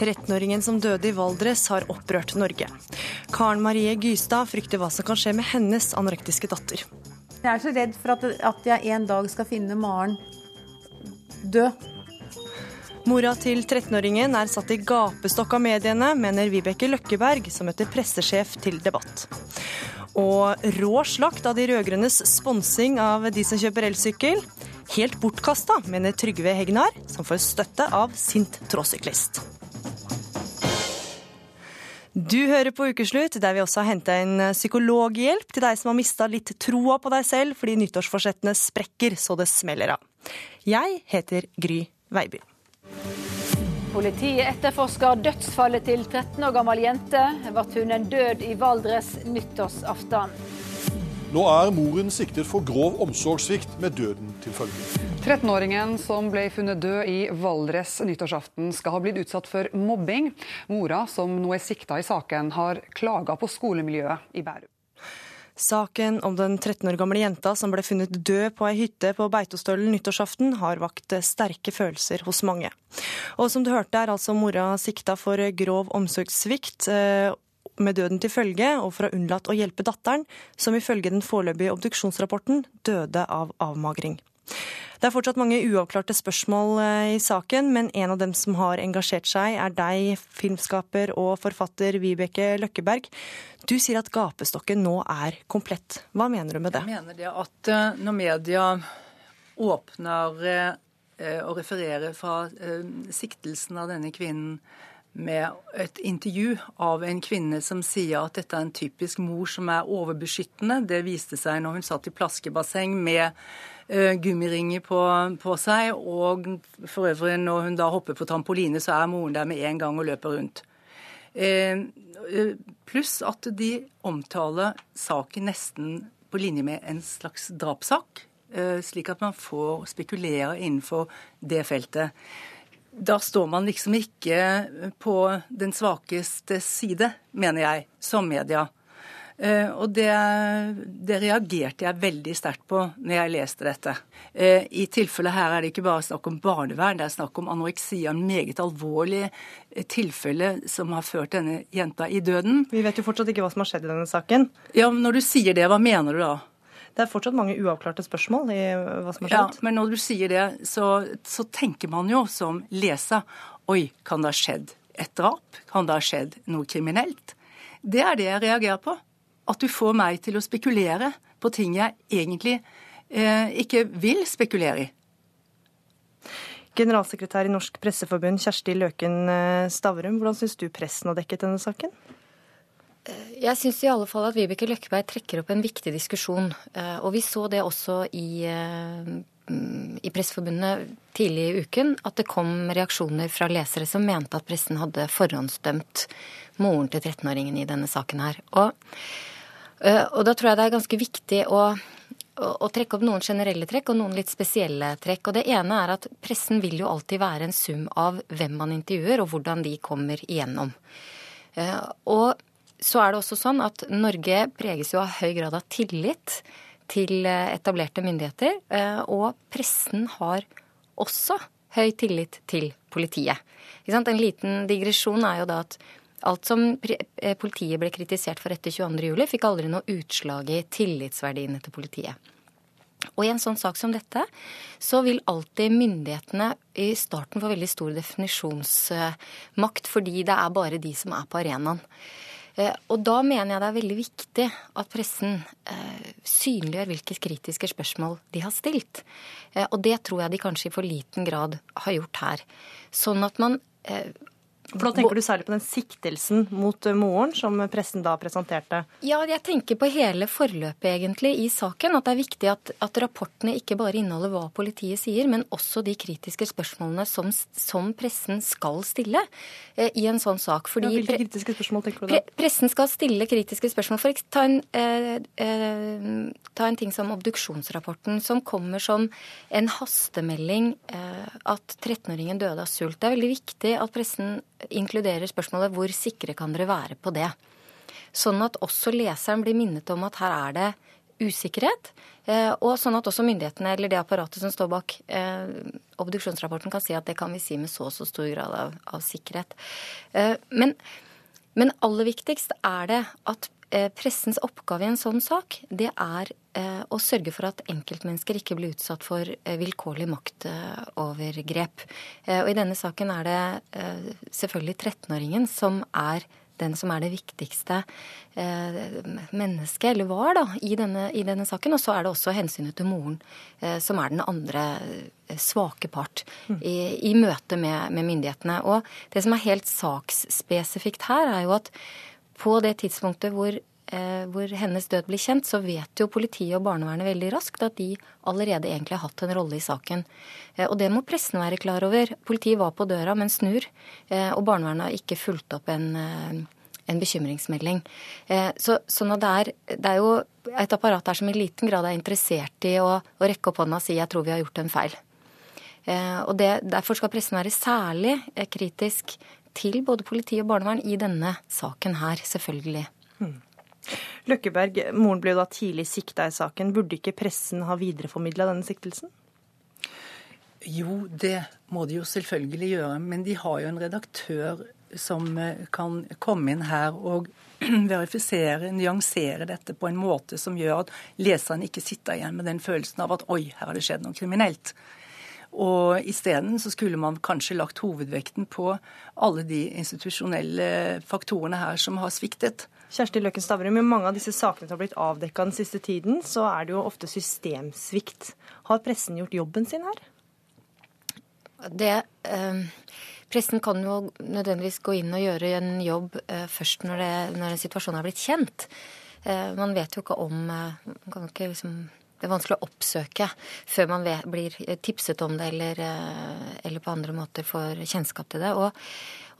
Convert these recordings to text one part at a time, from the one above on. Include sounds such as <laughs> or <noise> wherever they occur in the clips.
13-åringen som døde i Valdres, har opprørt Norge. Karen Marie Gystad frykter hva som kan skje med hennes anorektiske datter. Jeg er så redd for at, at jeg en dag skal finne Maren død. Mora til 13-åringen er satt i gapestokk av mediene, mener Vibeke Løkkeberg, som møter pressesjef til debatt. Og rå slakt av de rød-grønnes sponsing av de som kjøper elsykkel. Helt bortkasta, mener Trygve Hegnar, som får støtte av sint tråsyklist. Du hører på Ukeslutt, der vi også har henta inn psykologhjelp til deg som har mista litt troa på deg selv fordi nyttårsforsettene sprekker så det smeller av. Jeg heter Gry Veiby. Politiet etterforsker dødsfallet til 13 år gammel jente. Ble en død i Valdres nyttårsaften. Nå er moren siktet for grov omsorgssvikt med døden til følge. 13-åringen som ble funnet død i Valdres nyttårsaften, skal ha blitt utsatt for mobbing. Mora, som nå er sikta i saken, har klaga på skolemiljøet i Bærum. Saken om den 13 år gamle jenta som ble funnet død på ei hytte på Beitostølen nyttårsaften, har vakt sterke følelser hos mange. Og som du hørte, er altså mora sikta for grov omsorgssvikt eh, med døden til følge, og for å ha unnlatt å hjelpe datteren, som ifølge den foreløpige obduksjonsrapporten døde av avmagring. Det er fortsatt mange uavklarte spørsmål eh, i saken, men en av dem som har engasjert seg, er deg, filmskaper og forfatter Vibeke Løkkeberg. Du sier at gapestokken nå er komplett. Hva mener du med det? Jeg mener det at eh, når media åpner eh, og refererer fra siktelsen av denne kvinnen med et intervju av en kvinne som sier at dette er en typisk mor som er overbeskyttende. Det viste seg når hun satt i plaskebasseng med uh, gummiringer på, på, seg. Og for øvrig, når hun da hopper på trampoline, så er moren der med en gang og løper rundt. Uh, pluss at de omtaler saken nesten på linje med en slags drapssak. Uh, slik at man får spekulere innenfor det feltet da står man liksom ikke på den svakeste side, mener jeg, som media. Eh, og det, det reagerte jeg veldig sterkt på når jeg leste dette. Eh, I tilfellet her er det ikke bare snakk om barnevern, det er snakk om anoreksi, en meget alvorlig eh, tilfelle som har ført denne jenta i døden. Vi vet jo fortsatt ikke hva som har skjedd i denne saken. Ja, men Når du sier det, hva mener du da? Det er fortsatt mange uavklarte spørsmål i hva som har skjedd. Ja, Men når du sier det, så, så tenker man jo som leser Oi, kan det ha skjedd et drap? Kan det ha skjedd noe kriminelt? Det er det jeg reagerer på. At du får meg til å spekulere på ting jeg egentlig eh, ikke vil spekulere i. Generalsekretær i Norsk Presseforbund, Kjersti Løken eh, Stavrum, hvordan syns du pressen har dekket denne saken? Jeg syns i alle fall at Vibeke Løkkeberg trekker opp en viktig diskusjon. Eh, og vi så det også i, eh, i Presseforbundet tidlig i uken, at det kom reaksjoner fra lesere som mente at pressen hadde forhåndsdømt moren til 13-åringen i denne saken her. Og, eh, og, da tror jeg det er ganske viktig å, å trekke opp noen generelle trekk og noen litt spesielle trekk. Og det ene er at pressen vil jo alltid være en sum av hvem man intervjuer, og hvordan de kommer igjennom. Og så er det også sånn at Norge preges jo av høy grad av tillit til eh, etablerte myndigheter. Eh, og pressen har også høy tillit til politiet. En liten digresjon er jo da at alt som eh, politiet ble kritisert for etter 22.07, fikk aldri noe utslag i tillitsverdiene til politiet. Og i en sånn sak som dette, så vil alltid myndighetene i starten få veldig stor definisjonsmakt, fordi det er bare de som er på arenaen. Eh, og da mener jeg det er veldig viktig at pressen eh, synliggjør hvilke kritiske spørsmål de har stilt. Eh, og det tror jeg de kanskje i for liten grad har gjort her. Sånn at man for Da tenker du særlig på den siktelsen mot eh, moren som pressen da presenterte? Ja, jeg tenker på hele forløpet egentlig i saken. At det er viktig at, at rapportene ikke bare inneholder hva politiet sier, men også de kritiske spørsmålene som, som pressen skal stille eh, i en sånn sak. Fordi ja, hvilke kritiske spørsmål tenker du da? Pre pressen skal stille kritiske spørsmål. For ta en, eh, eh, ta en ting som obduksjonsrapporten, som kommer som en hastemelding eh, at 13-åringen døde av sult. Det er veldig viktig at pressen inkluderer spørsmålet hvor sikre kan dere være på det? Sånn at også leseren blir minnet om at her er det usikkerhet. Eh, og sånn at også myndighetene eller det apparatet som står bak eh, obduksjonsrapporten kan si at det kan vi si med så og så stor grad av, av sikkerhet. Eh, men, men, aller viktigst er det at pressens oppgave i en sånn sak, det er eh, å sørge for at enkeltmennesker ikke blir utsatt for eh, vilkårlig maktovergrep. og i denne saken er det selvfølgelig 13-åringen som er den som er det viktigste eh, mennesket, eller var, da, i denne, i denne, saken. Og så er det også hensynet til moren, eh, som er den andre eh, svake part i, i møte med, med, myndighetene. Og det som er helt saksspesifikt her, er jo at på det tidspunktet hvor eh, hvor hennes død blir kjent, så vet jo politiet og barnevernet veldig raskt at de allerede egentlig har hatt en rolle i saken. Eh, og det må pressen være klar over. Politiet var på døra, men snur. Eh, og barnevernet har ikke fulgt opp en, en bekymringsmelding. Så, sånn at det er, det er, jo et apparat der som i liten grad er interessert i å, å rekke opp hånda og si 'jeg tror vi har gjort en feil'. Og det, Derfor skal pressen være særlig kritisk til både politi og barnevern i denne saken her, selvfølgelig. Hmm. Løkkeberg, moren ble jo da tidlig sikta i saken. Burde ikke pressen ha videreformidla denne siktelsen? Jo, det må de jo selvfølgelig gjøre. Men de har jo en redaktør som eh, kan komme inn her og <clears throat> verifisere, nyansere dette på en måte som gjør at leseren ikke sitter igjen med den følelsen av at oi, her har det skjedd noe kriminelt. Og isteden så skulle man kanskje lagt hovedvekten på alle de institusjonelle faktorene her som har sviktet. Kjersti Løkken Stavrum, i mange av disse sakene som har blitt avdekka den siste tiden, så er det jo ofte systemsvikt. Har pressen gjort jobben sin her? Det, eh, pressen kan jo nødvendigvis gå inn og gjøre en jobb eh, først når, det, når en situasjon er blitt kjent. Eh, man vet jo ikke om eh, man kan ikke liksom det er vanskelig å oppsøke før man vet, blir tipset om det eller, eh, eller, på andre måter får kjennskap til det. Og,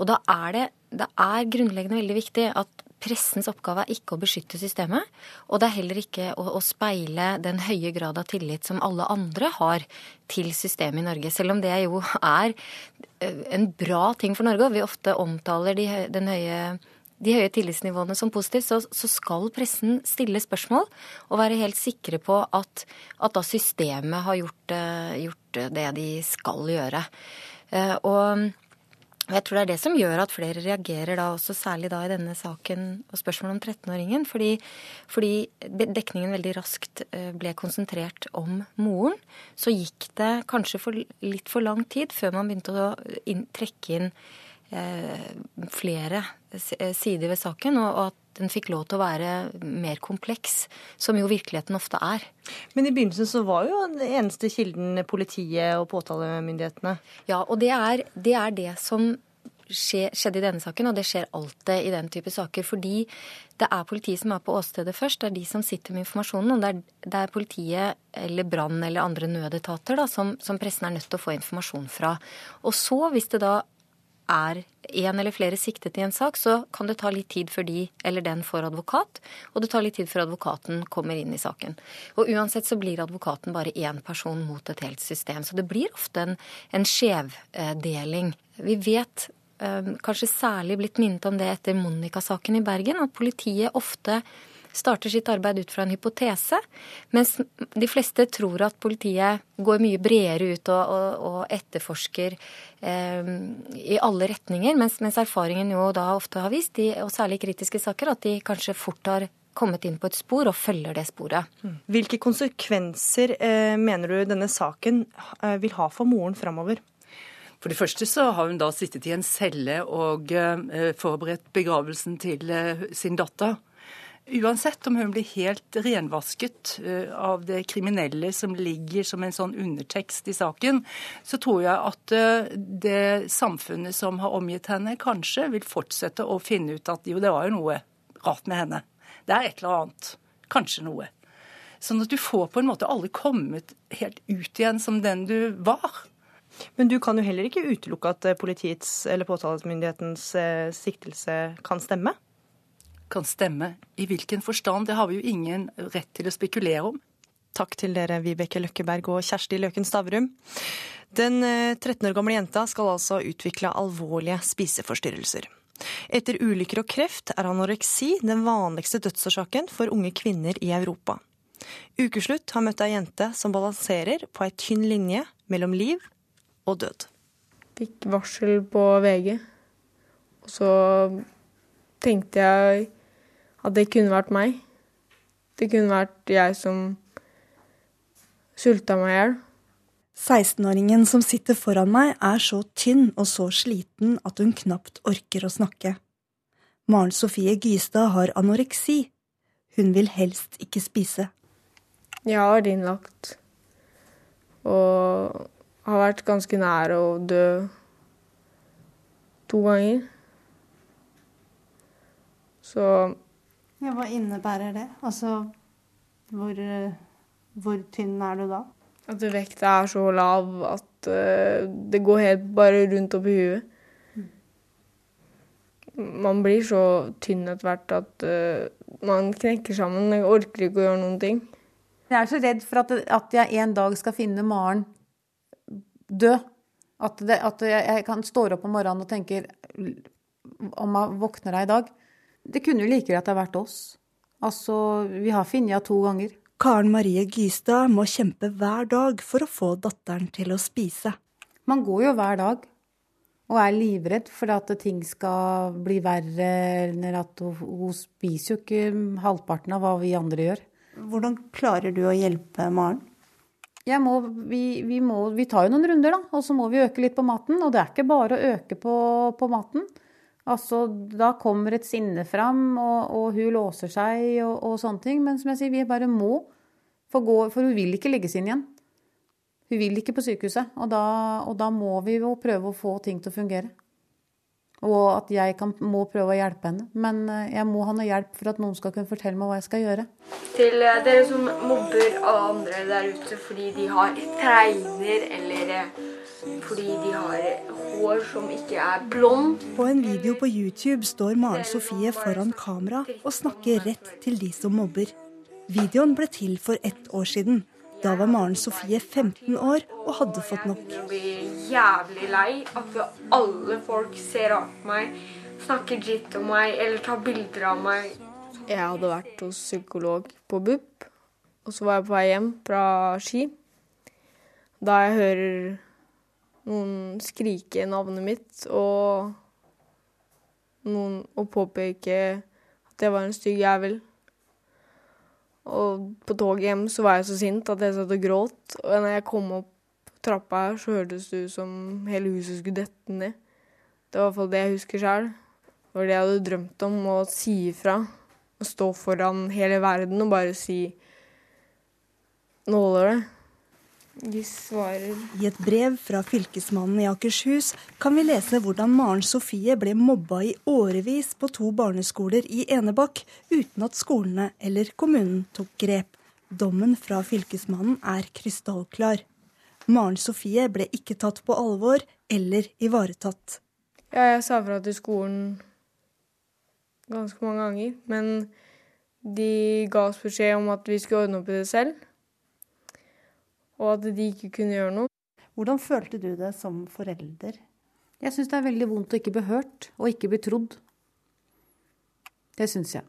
og da er det, det er grunnleggende veldig viktig at Pressens oppgave er ikke å beskytte systemet, og det er heller ikke å, å, speile den høye grad av tillit som alle andre har til systemet i Norge. Selv om det jo er eh, en bra ting for Norge, og vi ofte omtaler de, høye, de høye tillitsnivåene som positivt, så, så, skal pressen stille spørsmål og være helt sikre på at, at da systemet har gjort, eh, gjort det de skal gjøre. Eh, og jeg tror det er det som gjør at flere reagerer da, også særlig da i denne saken og spørsmålet om 13-åringen. Fordi, fordi, dekningen veldig raskt eh, ble konsentrert om moren. Så gikk det kanskje for litt for lang tid før man begynte å inn, trekke inn eh, flere sider ved saken, og, og at den fikk lov til å være mer kompleks, som jo virkeligheten ofte er. Men i begynnelsen så var jo den eneste kilden politiet og påtalemyndighetene? Ja, og det er det, er det som skjedde i denne saken, og det skjer alltid i den type saker. Fordi det er politiet som er på åstedet først. Det er de som sitter med informasjonen. Og det er, det er politiet eller brann eller andre nødetater da, som, som pressen er nødt til å få informasjon fra. Og så, hvis det da er en eller flere siktet i en sak, så kan det ta litt tid før de eller den får advokat, og det tar litt tid før advokaten kommer inn i saken. Og uansett så blir advokaten bare én person mot et helt system. Så det blir ofte en, en skjevdeling. Vi vet eh, kanskje særlig blitt minnet om det etter Monica-saken i Bergen, at politiet ofte starter sitt arbeid ut fra en hypotese, mens de fleste tror at politiet går mye bredere ut og, og, og etterforsker eh, i alle retninger, mens, mens, erfaringen jo da ofte har vist, de, og særlig i kritiske saker, at de kanskje fort har kommet inn på et spor og følger det sporet. Mm. Hvilke konsekvenser eh, mener du denne saken eh, vil ha for moren framover? For det første så har hun da sittet i en celle og eh, forberedt begravelsen til eh, sin datter. Uansett om hun blir helt renvasket eh, av det kriminelle som ligger som en sånn undertekst i saken, så tror jeg at eh, det samfunnet som har omgitt henne, kanskje vil fortsette å finne ut at jo, det var jo noe rart med henne. Det er et eller annet. Kanskje noe. Sånn at du får på en måte alle kommet helt ut igjen som den du var. Men du kan jo heller ikke utelukke at politiets eller påtalemyndighetens eh, siktelse kan stemme? Kan stemme. I hvilken forstand, det har vi jo ingen rett til å spekulere om. Takk til dere, Vibeke Løkkeberg og Kjersti Løken Stavrum. Den 13 eh, år gamle jenta skal altså utvikle alvorlige spiseforstyrrelser. Etter ulykker og kreft er anoreksi den vanligste dødsårsaken for unge kvinner i Europa. Ukeslutt har møtt ei jente som balanserer på ei tynn linje mellom liv og død. Fikk varsel på VG, og så tenkte jeg at det kunne vært meg. Det kunne vært jeg som sulta meg i hjel. 16-åringen som sitter foran meg, er så tynn og så sliten at hun knapt orker å snakke. Maren Sofie Gystad har anoreksi. Hun vil helst ikke spise. Jeg har vært innlagt og har vært ganske nær å dø to ganger. Så Ja, hva innebærer det? Altså, hvor, hvor tynn er du da? at vekta er så lav at uh, det går helt bare rundt oppi huet. Man blir så tynn etter hvert at uh, man knekker sammen. Jeg orker ikke å gjøre noen ting. Jeg er så redd for at, at jeg en dag skal finne Maren død. At, det, at jeg, jeg kan stå opp om morgenen og tenker om jeg våkner deg i dag. Det kunne jo like greit ha vært oss. Altså, vi har funnet henne to ganger. Karen Marie Gystad må kjempe hver dag for å få datteren til å spise. Man går jo hver dag og er livredd for at ting skal bli verre, eller at hun, hun spiser jo ikke halvparten av hva vi andre gjør. Hvordan klarer du å hjelpe Maren? Må, vi, vi, må, vi, tar jo noen runder, da, og så må vi øke litt på maten. Og det er ikke bare å øke på, på maten. Altså, da kommer et sinne fram, og, og hun låser seg og, og, sånne ting. Men som jeg sier, vi bare må få gå, for hun vil ikke legges inn igjen. Hun vil ikke på sykehuset, og da, og da må vi jo prøve å få ting til å fungere. Og at jeg kan, må prøve å hjelpe henne. Men eh, jeg må ha noe hjelp for at noen skal kunne fortelle meg hva jeg skal gjøre. Til eh, dere som mobber alle andre der ute fordi de har trener, eller eh, fordi de har hår som ikke er blond. På en video på YouTube står Maren Sofie foran kamera og snakker rett til de som mobber. Videoen ble til for ett år siden. Da var Maren Sofie 15 år og hadde fått nok. Jeg blir jævlig lei at alle folk ser rart på meg, snakker dritt om meg eller tar bilder av meg. Jeg hadde vært hos psykolog på BUP, og så var jeg på vei hjem fra Ski. Da jeg hører noen skrike navnet mitt og, noen, og påpeke at jeg var en stygg jævel. Og på toget hjem så var jeg så sint at jeg satt og gråt. Og når jeg kom opp trappa her, så hørtes det ut som hele huset skulle dette ned. Det var i hvert fall det jeg husker sjøl. Det var det jeg hadde drømt om, å si ifra. Å stå foran hele verden og bare si Nå holder det. De svarer I et brev fra fylkesmannen i Akershus kan vi lese hvordan Maren Sofie ble mobba i årevis på to barneskoler i Enebakk, uten at skolene eller kommunen tok grep. Dommen fra fylkesmannen er krystallklar. Maren Sofie ble ikke tatt på alvor eller ivaretatt. Ja, jeg sa fra til skolen ganske mange ganger, men de ga oss beskjed om at vi skulle ordne opp i det selv og at de ikke kunne gjøre noe. Hvordan følte du det som forelder? Jeg syns det er veldig vondt å ikke bli hørt og ikke bli trodd. Det syns jeg.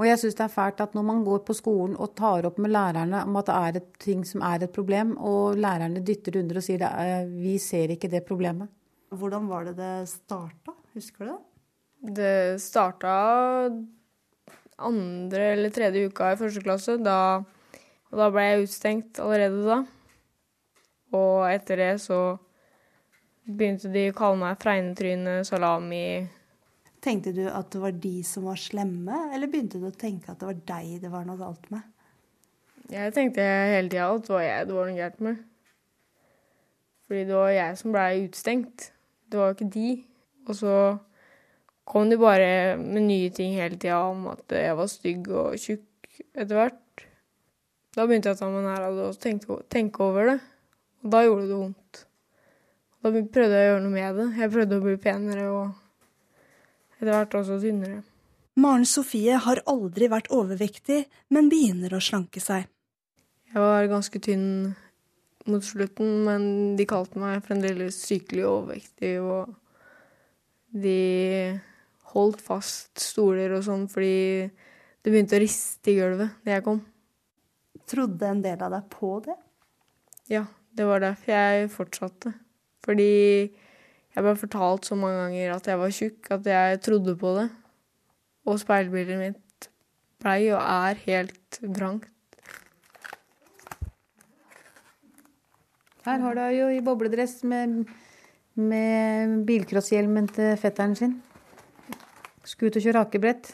Og jeg syns det er fælt at når man går på skolen og tar opp med lærerne om at det er et ting som er et problem, og lærerne dytter under og sier at vi ser ikke det problemet. Hvordan var det det starta? Husker du det? Det starta andre eller tredje uka i første klasse. Da og da ble jeg utstengt allerede da. Og etter det så begynte de å kalle meg fregnetryne, salami. Tenkte du at det var de som var slemme, eller begynte du å tenke at det var deg det var noe galt med? Jeg tenkte hele tida at det var jeg det var noe galt med. Fordi det var jeg som blei utstengt. Det var jo ikke de. Og så kom de bare med nye ting hele tida om at jeg var stygg og tjukk etter hvert. Da begynte jeg å ta meg nær av det og tenke, tenke over det. Og da gjorde det vondt. Da prøvde jeg å gjøre noe med det. Jeg prøvde å bli penere og etter hvert også tynnere. Maren Sofie har aldri vært overvektig, men begynner å slanke seg. Jeg var ganske tynn mot slutten, men de kalte meg fremdeles sykelig overvektig. Og de holdt fast stoler og sånn fordi det begynte å riste i gulvet da jeg kom. Trodde en del av deg på det? Ja, det var derfor jeg fortsatte. Fordi jeg ble fortalt så mange ganger at jeg var tjukk, at jeg trodde på det. Og speilbildet mitt blei og er helt vrangt. Her har du jo i bobledress med, med bilcrosshjelmen til fetteren sin. Skulle ut og kjøre akebrett.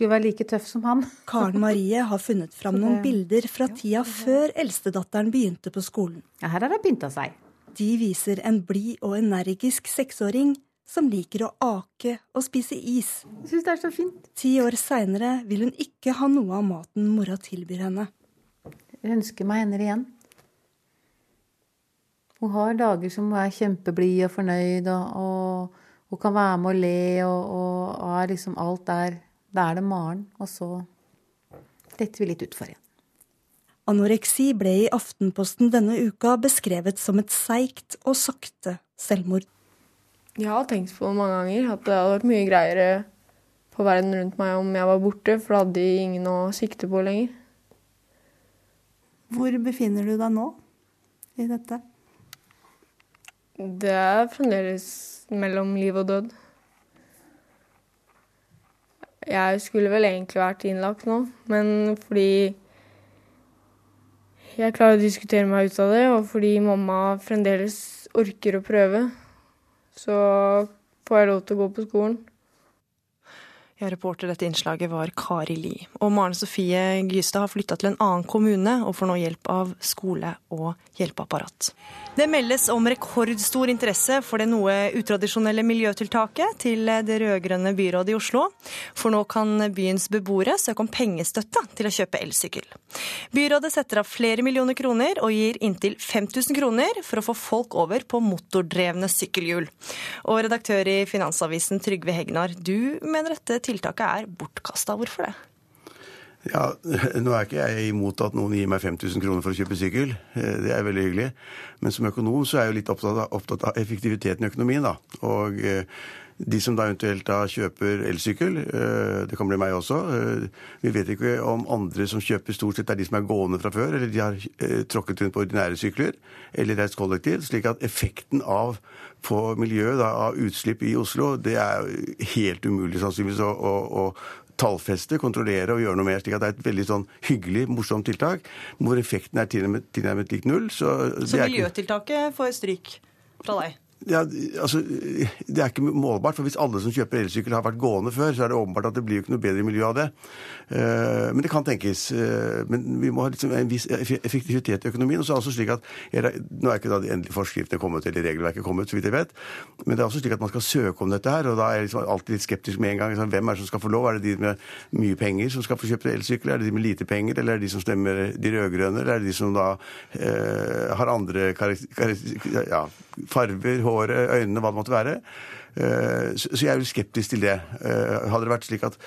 Skulle være like tøff som han. <laughs> Karen Marie har funnet fram noen bilder fra tida før eldstedatteren begynte på skolen. Ja, her har hun pynta seg. De viser en blid og energisk seksåring som liker å ake og spise is. Jeg synes det er så fint. Ti år seinere vil hun ikke ha noe av maten mora tilbyr henne. Jeg ønsker meg henne igjen. Hun har dager som hun er kjempeblid og fornøyd, og, og, og, kan være med og le, og, og er liksom alt der. Da er det Maren, og så detter vi litt utfor igjen. Anoreksi ble i Aftenposten denne uka beskrevet som et seigt og sakte selvmord. Jeg har tenkt på det mange ganger at det hadde vært mye greiere på verden rundt meg om jeg var borte, for da hadde de ingen å sikte på lenger. Hvor befinner du deg nå i dette? Det er fremdeles mellom liv og død. Jeg skulle vel egentlig vært innlagt nå, men fordi jeg klarer å diskutere meg ut av det, og fordi mamma fremdeles orker å prøve, så får jeg lov til å gå på skolen. Ja, reporter dette innslaget var Kari Li. Og Maren Sofie Gystad har flytta til en annen kommune og får nå hjelp av skole og hjelpeapparat. Det meldes om rekordstor interesse for det noe utradisjonelle miljøtiltaket til det rød-grønne byrådet i Oslo. For nå kan byens beboere søke om pengestøtte til å kjøpe elsykkel. Byrådet setter av flere millioner kroner og gir inntil 5000 kroner for å få folk over på motordrevne sykkelhjul. Og redaktør i Finansavisen Trygve Hegnar, du mener dette tiltaket er bortkasta. Hvorfor det? Ja, <laughs> Nå er ikke jeg imot at noen gir meg 5000 kroner for å kjøpe sykkel. Eh, det er veldig hyggelig. Men som økonom så er jeg jo litt opptatt av, opptatt av effektiviteten i økonomien. da. Og eh, de som da eventuelt da kjøper elsykkel, eh, det kan bli meg også Vi vet ikke om andre som kjøper stort sett er de som er gående fra før, eller de har tråkket rundt på ordinære sykler, eller reist kollektivt. Slik at effekten av på miljøet da, av utslipp i Oslo, det er helt umulig sannsynligvis å, å, å tallfeste, kontrollere og gjøre noe mer. slik at Det er et veldig sånn hyggelig, morsomt tiltak hvor effekten er tilnærmet lik null. Så, så miljøtiltaket får stryk fra deg? Ja, altså, Det er ikke målbart. for Hvis alle som kjøper elsykkel har vært gående før, så er det åpenbart at det blir jo ikke noe bedre miljø av det. Uh, men det kan tenkes. Uh, men vi må ha liksom en viss effektivitet i økonomien. og så er det også slik at, Nå er ikke da de endelige forskriftene kommet, eller regelverket kommet, så vidt jeg vet. Men det er også slik at man skal søke om dette her. og Da er jeg liksom alltid litt skeptisk med en gang. Liksom, hvem er det som skal få lov? Er det de med mye penger som skal få kjøpt elsykkel? Er det de med lite penger? Eller er det de som stemmer de rød-grønne? Eller er det de som da eh, har andre ja, farver? Håret, øynene, hva det måtte være. Eh, så jeg er jo skeptisk til det. Eh, hadde det vært slik at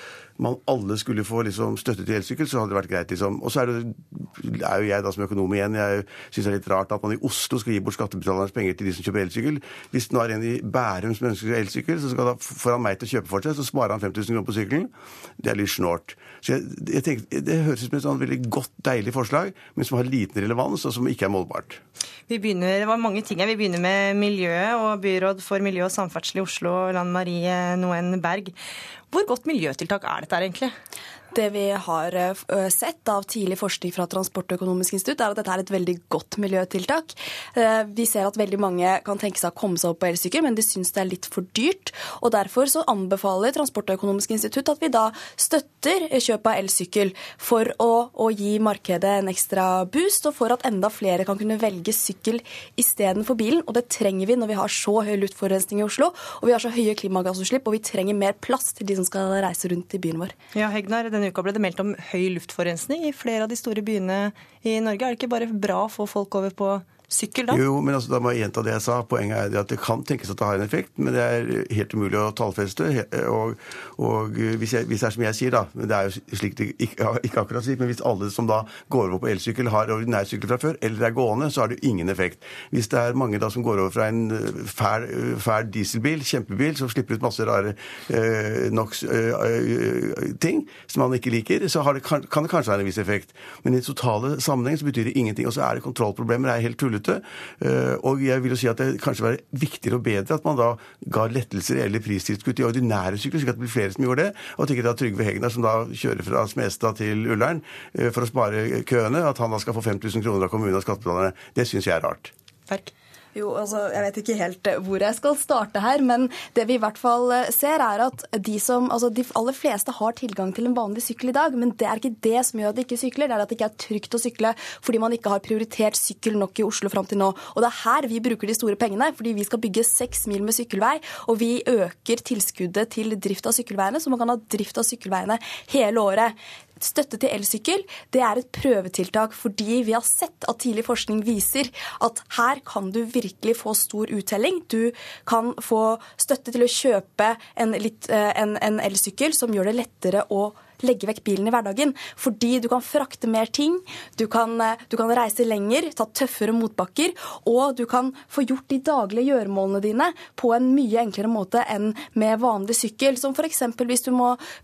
man alle skulle få liksom støtte til elsykkel, så hadde det vært greit. liksom. Og så er, det, er jo jeg da som økonom igjen. Jeg syns det er litt rart at man i Oslo skal gi bort skattebetalernes penger til de som kjøper elsykkel. Hvis det nå er en i Bærum som ønsker elsykkel, så skal da får han meg til å kjøpe for seg, så sparer han 5000 kroner på sykkelen. Det er litt snålt. Så jeg, jeg tenker, Det høres ut som et sånn veldig godt, deilig forslag, men som har liten relevans, og som ikke er målbart. Vi begynner, det var mange ting her. Vi begynner med miljøet og byråd for miljø og samferdsel i Oslo, Lan Marie Noen Berg. Hvor godt miljøtiltak er dette egentlig? Det vi har eh, sett av tidlig forskning fra Transportøkonomisk institutt, er at dette er et veldig godt miljøtiltak. Eh, vi ser at veldig mange kan tenke seg å komme seg opp på elsykkel, men de syns det er litt for dyrt. og Derfor så anbefaler Transportøkonomisk institutt at vi da støtter kjøp av elsykkel for å, å, gi markedet en ekstra boost, og for at enda flere kan kunne velge sykkel istedenfor bilen. Og det trenger vi når vi har så høy luftforurensning i Oslo, og vi har så høye klimagassutslipp, og vi trenger mer plass til de som skal reise rundt i byen vår. Ja, Hegnar, denne uka ble det meldt om høy luftforurensning i flere av de store byene i Norge. Er det ikke bare bra å få folk over på sykkel da? Jo, men altså, da må jeg gjenta det jeg sa. Poenget er at det kan tenkes at det har en effekt, men det er helt umulig å tallfeste. Og, og hvis, jeg, hvis, det er som jeg sier, da men Det er jo slik det ikke, akkurat slik, men hvis alle som da går over på elsykkel, har ordinær sykkel fra før, eller er gående, så har det jo ingen effekt. Hvis det er mange da som går over fra en fæl, fæl dieselbil, kjempebil, som slipper ut masse rare øh, NOx-ting eh, som man ikke liker, så det, kan, kan, det kanskje ha en viss effekt. Men i totale sammenheng så betyr det ingenting. Og så er det kontrollproblemer. Det er helt tullete ute. Eh, og jeg vil jo si at det kanskje være viktigere og bedre at man da ga lettelser eller pristilskudd i ordinære sykler, slik at det blir flere som gjør det. Og tenker at Trygve Hegnar, som da kjører fra Smestad til Ullern eh, for å spare køene, at han da skal få 5000 kroner av kommunen og skattebetalerne. Det syns jeg er rart. Ferk. Jo, altså, Jeg vet ikke helt eh, hvor jeg skal starte her, men det vi i hvert fall eh, ser, er at de som, altså de aller fleste har tilgang til en vanlig sykkel i dag. Men det er ikke det som gjør at de ikke sykler, det er at det ikke er trygt å sykle fordi man ikke har prioritert sykkel nok i Oslo fram til nå. Og det er her vi bruker de store pengene, fordi vi skal bygge seks mil med sykkelvei, og vi øker tilskuddet til drift av sykkelveiene, så man kan ha drift av sykkelveiene hele året. Støtte til elsykkel det er et prøvetiltak fordi vi har sett at tidlig forskning viser at her kan du virkelig få stor uttelling. Du kan få støtte til å kjøpe en, eh, en, en elsykkel som gjør det lettere å legge vekk bilen i hverdagen. Fordi du kan frakte mer ting, du kan, eh, du kan reise lenger, ta tøffere motbakker, og du kan få gjort de daglige gjøremålene dine på en mye enklere måte enn med vanlig sykkel. Som f.eks. Hvis,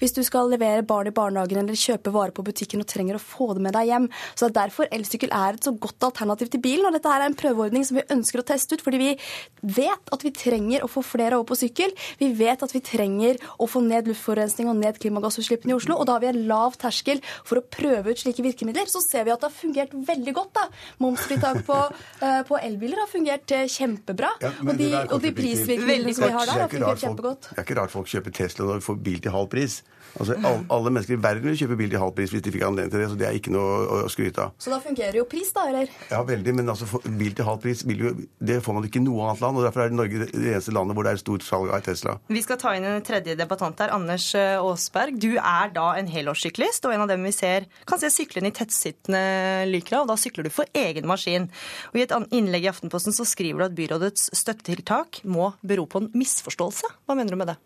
hvis du skal levere barn i barnehagen eller kjøpe varer på butikken og trenger å få det med deg hjem. Så det er derfor elsykkel er et så godt alternativ til bilen. Og dette er en prøveordning som vi ønsker å teste ut, fordi vi vet at vi trenger å få flere over på sykkel. Vi vet at vi trenger å få ned luftforurensning og ned klimagassutslippene i Oslo. Og da har vi en lav terskel for å prøve ut slike virkemidler. Så ser vi at det har fungert veldig godt. da. Momsfritak på, uh, <laughs> på elbiler har fungert uh, kjempebra. Ja, og, de, og de prisvirkemidlene som vi har der, har fungert kjempegodt. Det er ikke rart folk kjøper Tesla når de får bil til halv pris. Altså, alle mennesker i verden vil kjøpe bil til halv pris hvis de fikk anledning til det. Så det er ikke noe å, skryte av. Så da fungerer jo pris, da, eller? Ja, veldig. Men altså, bil til halv pris jo, det får man ikke i noe annet land. og Derfor er Norge det eneste landet hvor det er stort salg av Tesla. Vi skal ta inn en tredje debattant her. Anders eh, Aasberg. Du er da en helårssyklist, og en av dem vi ser, kan se syklende i tettsittende Lykra. og Da sykler du for egen maskin. Og I et innlegg i Aftenposten så skriver du at byrådets støttetiltak må bero på en misforståelse. Hva mener du med det?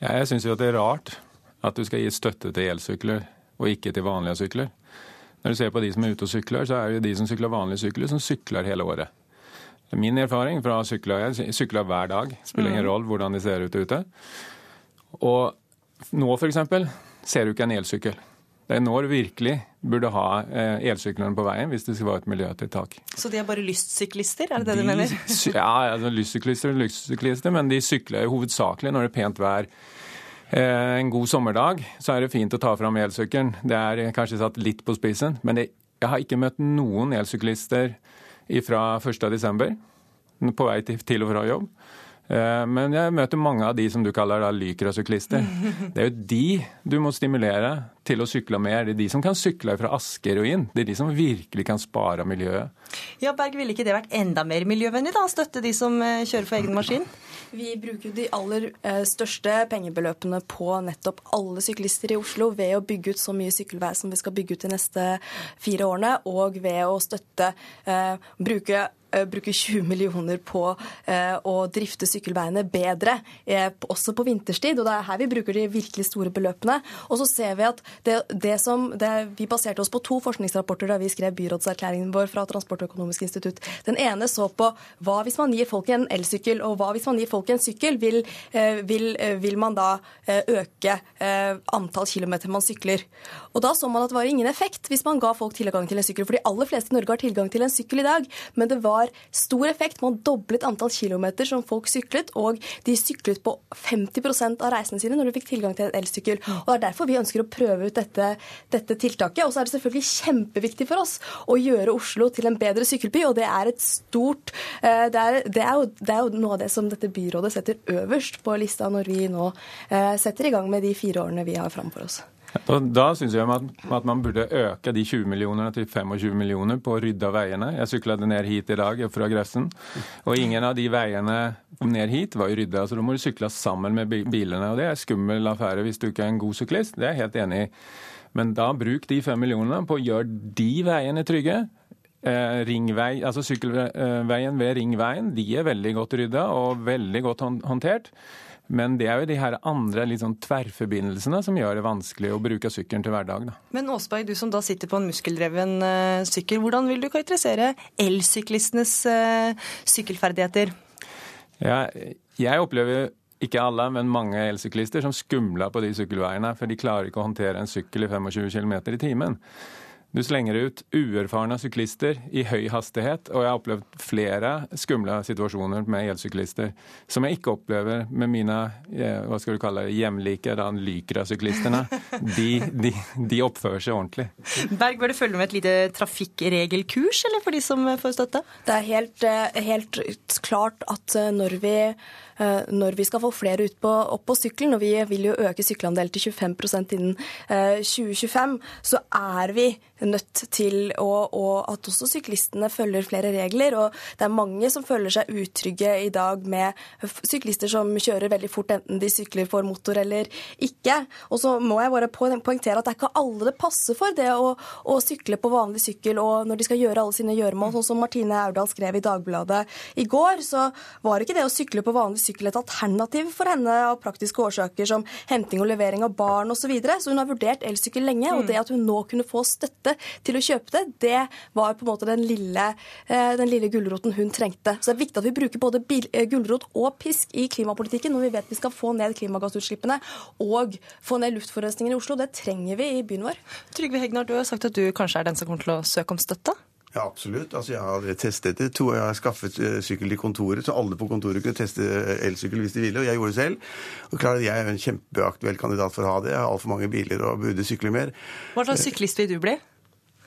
Ja, jeg syns jo at det er rart at du skal gi støtte til elsykler og ikke til vanlige sykler. Når du ser på de som er ute og sykler, så er det de som sykler vanlige sykler, som sykler hele året. Min erfaring fra å sykle, jeg sykler hver dag, spiller ingen mm. rolle hvordan de ser ut ute. Og nå f.eks. ser du ikke en elsykkel. Det er nå du virkelig burde ha eh, elsyklene på veien hvis det skal være et miljøtiltak. Så de er bare lystsyklister, er det det de, du mener? ja, altså, lystsyklister og lystsyklister, men de sykler hovedsakelig når det er pent vær. Eh, en god sommerdag så er det fint å ta fram elsykkelen. Det er kanskje satt litt på spissen, men jeg har ikke møtt noen elsyklister fra 1.12. på vei til og fra jobb. Eh, men jeg møter mange av de som du kaller lykrasyklister. <laughs> Det er jo de du må stimulere til å sykle mer. Det er de som kan sykle fra Asker og inn. Det er de som virkelig kan spare miljøet. Ja, Berg, Ville ikke det vært enda mer miljøvennlig, da? Støtte de som eh, kjører for egen <clears throat> maskin? Vi bruker de aller eh, største pengebeløpene på nettopp alle syklister i Oslo ved å bygge ut så mye sykkelvei som vi skal bygge ut de neste fire årene, og ved å støtte, eh, bruke Eh, 20 millioner på eh, å drifte sykkelveiene bedre, eh, også på vinterstid. og Det er her vi bruker de virkelig store beløpene. Og så ser vi at det, det som det, Vi baserte oss på to forskningsrapporter da vi skrev byrådserklæringen vår fra Transportøkonomisk institutt. Den ene så på hva hvis man gir folk en elsykkel, og hva hvis man gir folk en sykkel? Vil, vil, vil man da øke antall kilometer man sykler? Og da så man at det var ingen effekt hvis man ga folk tilgang til en sykkel. For de aller fleste i Norge har tilgang til en sykkel i dag, men det var var stor effekt. Man doblet antall kilometer som folk syklet, og de syklet på 50 av reisene sine når de fikk tilgang til en elsykkel. Og Det er derfor vi ønsker å prøve ut dette, dette tiltaket. Og så er det selvfølgelig kjempeviktig for oss å gjøre Oslo til en bedre sykkelby, og det er et stort eh, det er, det er, jo, det er jo, noe av det som dette byrådet setter øverst på lista når vi nå eh, setter i gang med de fire årene vi har framfor oss. Og da syns jeg at, at, man burde øke de 20 millionene til 25 millioner på å rydde veiene. Jeg sykla ned hit i dag fra Gressen, og ingen av de veiene ned hit var rydda. Så da må du sykle sammen med bilene, og det er skummel affære hvis du ikke er en god syklist. Det er jeg helt enig i. Men da bruk de fem millionene på å gjøre de veiene trygge. Eh, ringvei, altså Sykkelveien ved Ringveien de er veldig godt rydda og veldig godt håndtert. Men det er jo de her andre litt sånn tverrforbindelsene som gjør det vanskelig å bruke sykkelen til hverdag. Da. Men Åsberg, du som da sitter på en muskeldreven uh, sykkel, hvordan vil du karakterisere elsyklistenes uh, sykkelferdigheter? Ja, jeg opplever ikke alle, men mange elsyklister som skumler på de sykkelveiene, for de klarer ikke å håndtere en sykkel i 25 km i timen. Du slenger ut uerfarne syklister i høy hastighet, og jeg har opplevd flere skumle situasjoner med elsyklister som jeg ikke opplever med mine eh, hva skal du kalle det, hjemlike Lycra-syklistene. De, de, de, oppfører seg ordentlig. Berg, bør det følge med et lite trafikkregelkurs eller for de som får støtte? Det er helt, eh, helt klart at eh, når vi Eh, når vi skal få flere ut på, opp på sykkelen, og vi vil jo øke sykkelandelen til 25% innen 2025, eh, så er vi nødt til å, og at også syklistene følger flere regler. og Det er mange som føler seg utrygge i dag med syklister som kjører veldig fort, enten de sykler for motor eller ikke. Og så må jeg bare poengtere at det er ikke alle det passer for, det å, å sykle på vanlig sykkel og når de skal gjøre alle sine gjøremål. Sånn som Martine Aurdal skrev i Dagbladet i går, så var ikke det å sykle på vanlig sykkel sykkel et alternativ for henne av praktiske årsaker som henting og levering av barn osv. Så, videre. så hun har vurdert elsykkel lenge, og det at hun nå kunne få støtte til å kjøpe det, det var på en måte den lille, eh, den lille gulroten hun trengte. Så det er viktig at vi bruker både eh, gulrot og pisk i klimapolitikken når vi vet vi skal få ned klimagassutslippene og få ned luftforurensningen i Oslo. Det trenger vi i byen vår. Trygve Hegnar, du har sagt at du kanskje er den som kommer til å søke om støtte? Ja, absolutt. Altså, jeg har testet det. To, jeg har skaffet uh, sykkel i kontoret, så alle på kontoret kunne teste eh, elsykkel hvis de ville. Og jeg gjorde det selv. Og klart, Jeg er en kjempeaktuell kandidat for å ha det. Jeg har altfor mange biler og burde sykle mer. Hva slags syklist vil du bli?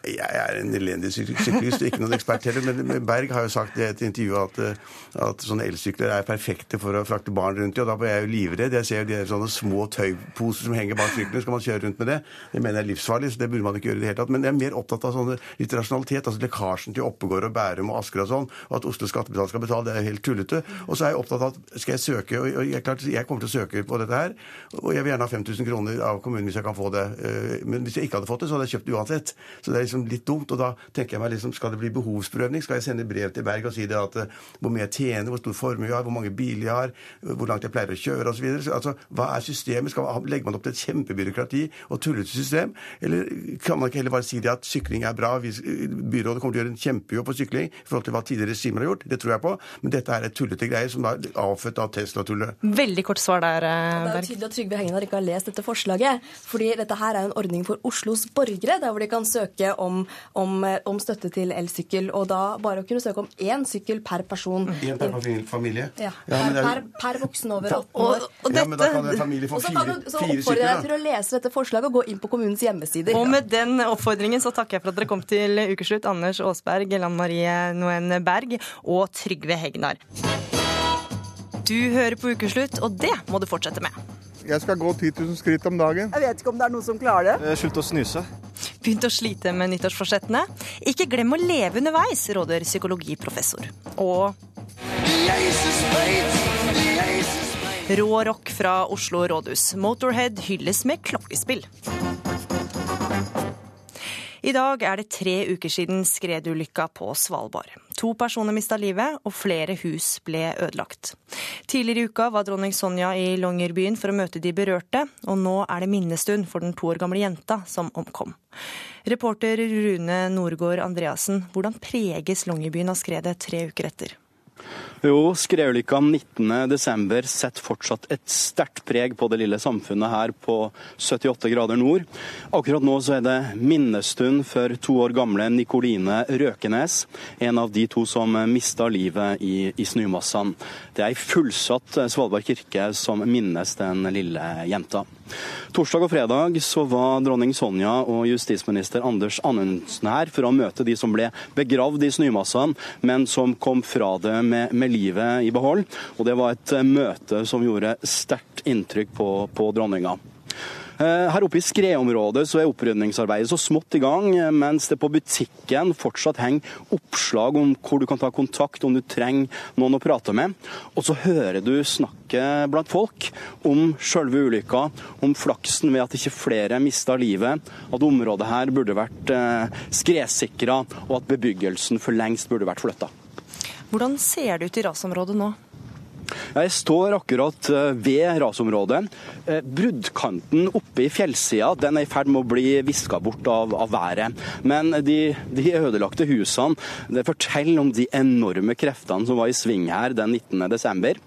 Jeg er en elendig syklist, ikke noen ekspert heller. Men Berg har jo sagt i et intervju at, eh, at sånne elsykler er perfekte for å frakte barn rundt i. Og da blir jeg jo livredd. Jeg ser jo de sånne små tøyposer som henger bak syklene. Skal man kjøre rundt med det? Det mener jeg er livsfarlig, så det burde man ikke gjøre i det hele tatt. Men jeg er mer opptatt av sånne litt rasjonalitet. Altså lekkasjen til Oppegård og Bærum og Asker og sånn. Og at Oslo skattebetaler skal betale. Det er helt tullete. Og så er jeg opptatt av at skal jeg søke Og jeg, klart, jeg kommer til å søke på dette her. Og jeg vil gjerne ha 5000 kroner av kommunen hvis jeg kan få det. Eh, men hvis jeg ikke hadde fått det, så hadde jeg kjøpt det uansett. Så det er liksom litt dumt. og da tenker jeg meg liksom, Skal det bli behovsprøvning? Skal jeg sende brev til Berg og si det at uh, hvor mye jeg tjener, hvor stor formue jeg har, hvor mange biler jeg har, hvor langt jeg pleier å kjøre osv. Altså, hva er systemet? Skal man, legger man opp til et kjempebyråkrati og tullete system? Eller kan man ikke heller bare si det at sykling er bra? hvis byrådet kommer til å gjøre en kjempejobb på sykling i forhold til hva tidligere regimer har gjort. Det tror jeg på. Men dette er et tullete greier som er avfødt av Tesla-tullet. Veldig kort svar der, Berg. Det er tydelig at Trygve Hegnar ikke har lest dette forslaget. fordi dette her er en ordning for Oslos borgere, der hvor de kan søke om, om Eh, om, støtte til elsykkel. Og da bare å kunne søke om én sykkel per person. Én per familie? Ja. ja per, per, per, voksen over 18 år. Og, og ja, men da kan en familie få fire, fire sykler. Så oppfordrer jeg til å lese dette forslaget og gå inn på kommunens hjemmesider. Og med den oppfordringen så takker jeg for at dere kom til ukeslutt, Anders Aasberg, Lan Marie Noen Berg og Trygve Hegnar. Du hører på Ukeslutt, og det må du fortsette med. Jeg skal gå 10 000 skritt om dagen. Jeg vet ikke om det er noen som klarer det. Slutt å snuse. Begynt å slite med nyttårsforsettene? Ikke glem å leve underveis, råder psykologiprofessor. Og Rå rock fra Oslo rådhus. Motorhead hylles med klokkespill. I dag er det tre uker siden skredulykka på Svalbard. To personer mista livet, og flere hus ble ødelagt. Tidligere i uka var dronning Sonja i Longyearbyen for å møte de berørte, og nå er det minnestund for den to år gamle jenta som omkom. Reporter Rune Norgård Andreassen, hvordan preges Longyearbyen av skredet tre uker etter? Jo, skredulykka 19.12. setter fortsatt et sterkt preg på det lille samfunnet her på 78 grader nord. Akkurat nå så er det minnestund for to år gamle Nikoline Røkenes, en av de to som mista livet i, i snømassene. Det er ei fullsatt Svalbard kirke som minnes den lille jenta. Torsdag og fredag så var dronning Sonja og justisminister Anders Anundsen her for å møte de som ble begravd i snømassene, men som kom fra det med, med livet i behold. Og det var et møte som gjorde sterkt inntrykk på, på dronninga. Eh, her oppe i skredområdet så er opprydningsarbeidet så smått i gang, mens det på butikken fortsatt henger oppslag om hvor du kan ta kontakt om du trenger noen å prate med. Og så hører du snakket blant folk om sjølve ulykka, om flaksen ved at ikke flere mista livet, at området her burde vært eh, skredsikra, og at bebyggelsen for lengst burde vært flytta. Hvordan ser det ut i rasområdet nå? Jeg står akkurat eh, ved rasområdet. Eh, bruddkanten oppe i fjellsida den er i ferd med å bli viska bort av, av været. Men de, de, ødelagte husene det forteller om de enorme kreftene som var i sving her den 19. desember.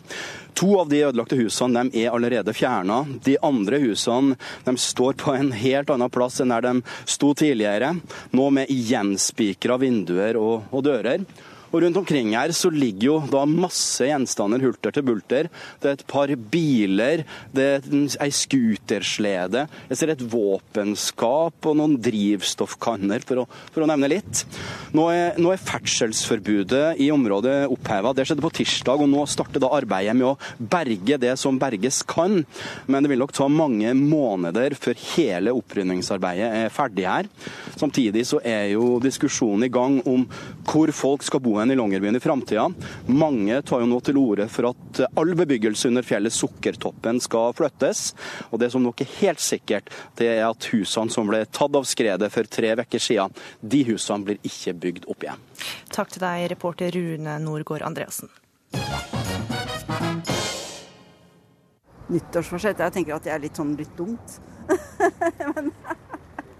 To av de ødelagte husene de er allerede fjerna. De andre husene de står på en helt annen plass enn der de sto tidligere. Nå med gjenspikra vinduer og, og dører. Og Rundt omkring her så ligger jo da masse gjenstander hulter til bulter. Det er et par biler, det er ei skuterslede, jeg ser et våpenskap og noen drivstoffkanner, for å, for å nevne litt. Nå er, nå er ferdselsforbudet i området oppheva. Det skjedde på tirsdag, og nå starter da arbeidet med å berge det som berges kan. Men det vil nok ta mange måneder før hele opprydningsarbeidet er ferdig her. Samtidig så er jo diskusjonen i gang om hvor folk skal bo i Longyearbyen i framtida. Mange tar jo nå til orde for at all bebyggelse under fjellet Sukkertoppen skal flyttes. Og det som nok er helt sikkert, det er at husene som ble tatt av skredet for tre uker siden, de husene blir ikke bygd opp igjen. Takk til deg, reporter Rune Norgård Andreassen. Nyttårsforsett, jeg tenker at det er litt sånn litt dumt. <laughs> Men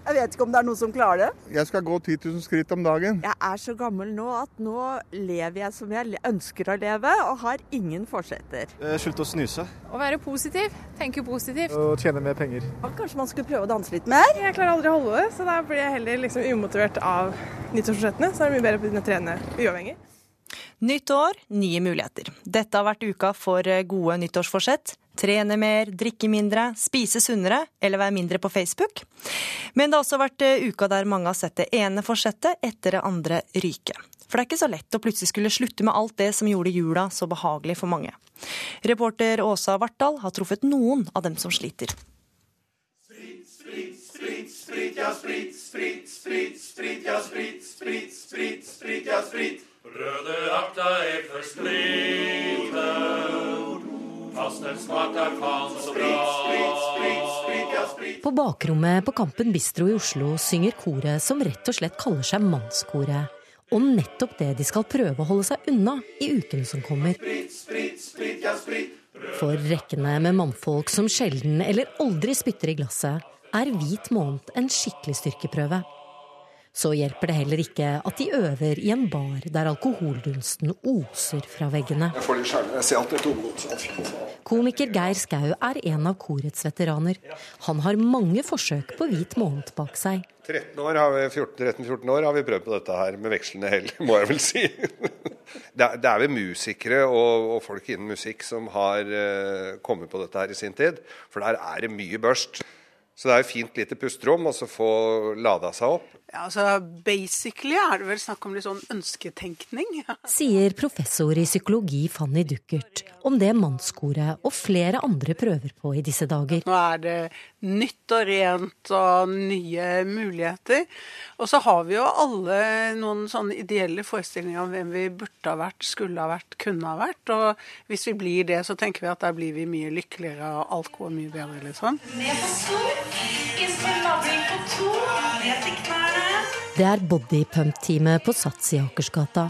jeg vet ikke om det er noen som klarer det. Jeg skal gå 10 000 skritt om dagen. Jeg er så gammel nå at nå lever jeg som jeg ønsker å leve, og har ingen forsetter. Slutt å snuse. Å være positiv. Tenke positivt. Og tjene mer penger. Kanskje man skulle prøve å danse litt mer? Jeg klarer aldri å holde det, så da blir jeg heller liksom umotivert av nyttårsforsettene. Så er det mye bedre å begynne å trene uavhengig. Nytt år, nye muligheter. Dette har vært uka for gode nyttårsforsett. Trene mer, drikke mindre, spise sunnere eller være mindre på Facebook. Men det har også vært uka der mange har sett det ene forsettet etter det andre ryke. For det er ikke så lett å plutselig skulle slutte med alt det som gjorde jula så behagelig for mange. Reporter Åsa Vartdal har truffet noen av dem som sliter. Sprit, sprit, sprit, sprit, ja, sprit, sprit, sprit, sprit, ja, sprit, sprit, sprit, sprit, ja, sprit. Røde akta er for spriten, På bakrommet på Kampen Bistro i Oslo synger koret som rett og slett kaller seg Mannskoret. Og nettopp det de skal prøve å holde seg unna i ukene som kommer. For rekkene med mannfolk som sjelden eller aldri spytter i glasset, er hvit måned en skikkelig styrkeprøve. Så hjelper det heller ikke at de øver i en bar der alkoholdunsten oser fra veggene. Jeg får. Jeg ser at det er. Komiker Geir Skau er en av korets veteraner. Han har mange forsøk på hvit måned bak seg. 13 år har vi, 14, år har vi prøvd på dette her med vekslende hell, <laughs> må jeg vel si. Det er, vel musikere og, og, folk innen musikk som har uh, kommet på dette her i sin tid. For der er det mye børst. Så det er jo fint lite pusterom, og så få lada seg opp. Ja, altså Basically er det vel snakk om litt sånn ønsketenkning. <laughs> Sier professor i psykologi Fanny Duckert om det mannskoret og flere andre prøver på i disse dager. Nå er det nytt og rent og nye muligheter. Og så har vi jo alle noen sånne ideelle forestillinger om hvem vi burde ha vært, skulle ha vært, kunne ha vært. Og hvis vi blir det, så tenker vi at da blir vi mye lykkeligere og alt går mye bedre, liksom. Ned på to, inntil nabling på to, ned til knærne. Det er bodypump-teamet på Sats i Akersgata.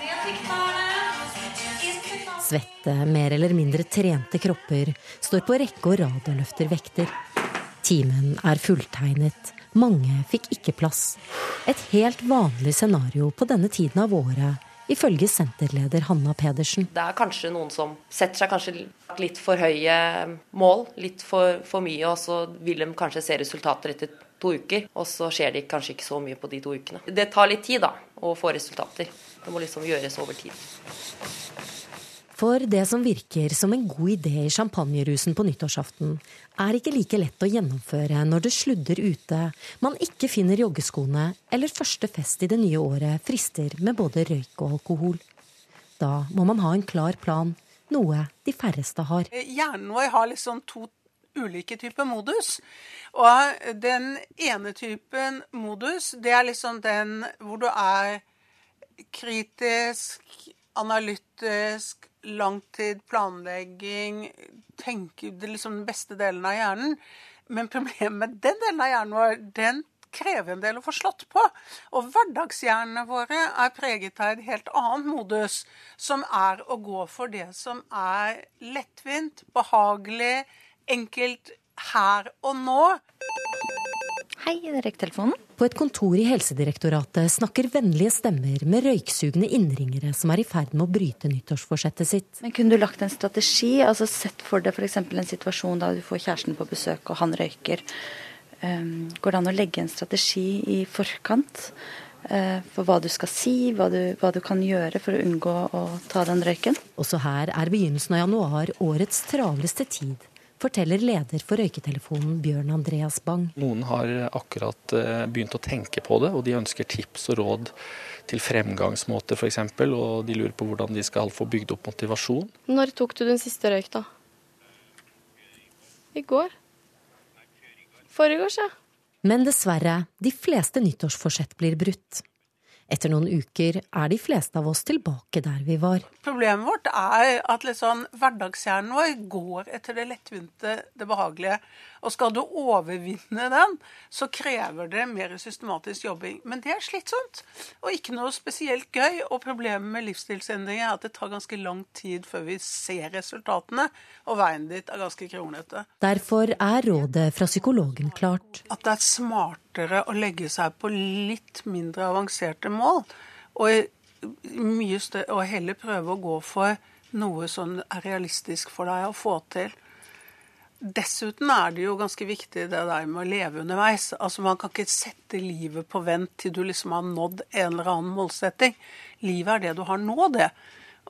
Svette, mer eller mindre trente kropper står på rekke og rad og løfter vekter. Timen er fulltegnet. Mange fikk ikke plass. Et helt vanlig scenario på denne tiden av året, ifølge senterleder Hanna Pedersen. Det er kanskje noen som setter seg kanskje litt for høye mål, litt for, for mye, og så vil de kanskje se resultater etter to uker, og så skjer det kanskje ikke så mye på de to ukene. Det tar litt tid da, å få resultater. Det må liksom gjøres over tid. For det som virker som en god idé i champagnerusen på nyttårsaften, er ikke like lett å gjennomføre når det sludder ute, man ikke finner joggeskoene, eller første fest i det nye året frister med både røyk og alkohol. Da må man ha en klar plan, noe de færreste har. Hjernen vår har liksom to ulike typer modus. Og den ene typen modus, det er liksom den hvor du er kritisk, analytisk, langtid planlegging, tenke liksom den beste delen av hjernen. Men problemet med den delen av hjernen vår, den krever en del å få slått på. Og hverdagshjernene våre er preget av en helt annen modus, som er å gå for det som er lettvint, behagelig, enkelt her og nå. Hei, Rekktelefonen. På et kontor i Helsedirektoratet snakker vennlige stemmer med røyksugende innringere som er i ferd med å bryte nyttårsforsettet sitt. Men Kunne du lagt en strategi, altså sett for deg f.eks. en situasjon da du får kjæresten på besøk og han røyker. Um, går det an å legge en strategi i forkant uh, for hva du skal si, hva du, hva du kan gjøre for å unngå å ta den røyken? Også her er begynnelsen av januar årets travleste tid forteller leder for Røyketelefonen Bjørn Andreas Bang. Noen har akkurat eh, begynt å tenke på det, og de ønsker tips og råd til fremgangsmåter f.eks. Og de lurer på hvordan de skal få bygd opp motivasjon. Når tok du den siste røyk, da? I går. Forgårs, ja. Men dessverre, de fleste nyttårsforsett blir brutt. Etter noen uker er de fleste av oss tilbake der vi var. Problemet vårt er at liksom hverdagshjernen vår går etter det lettvinte, det behagelige. Og skal du overvinne den, så krever det mer systematisk jobbing. Men det er slitsomt, og ikke noe spesielt gøy. Og problemet med livsstilsendringer er at det tar ganske lang tid før vi ser resultatene, og veien dit er ganske kronete. Derfor er rådet fra psykologen klart. At det er smartere å legge seg på litt mindre avanserte mål, og, og heller prøve å gå for noe som er realistisk for deg å få til. Dessuten er det jo ganske viktig det der med å leve underveis. Altså Man kan ikke sette livet på vent til du liksom har nådd en eller annen målsetting. Livet er det du har nå, det.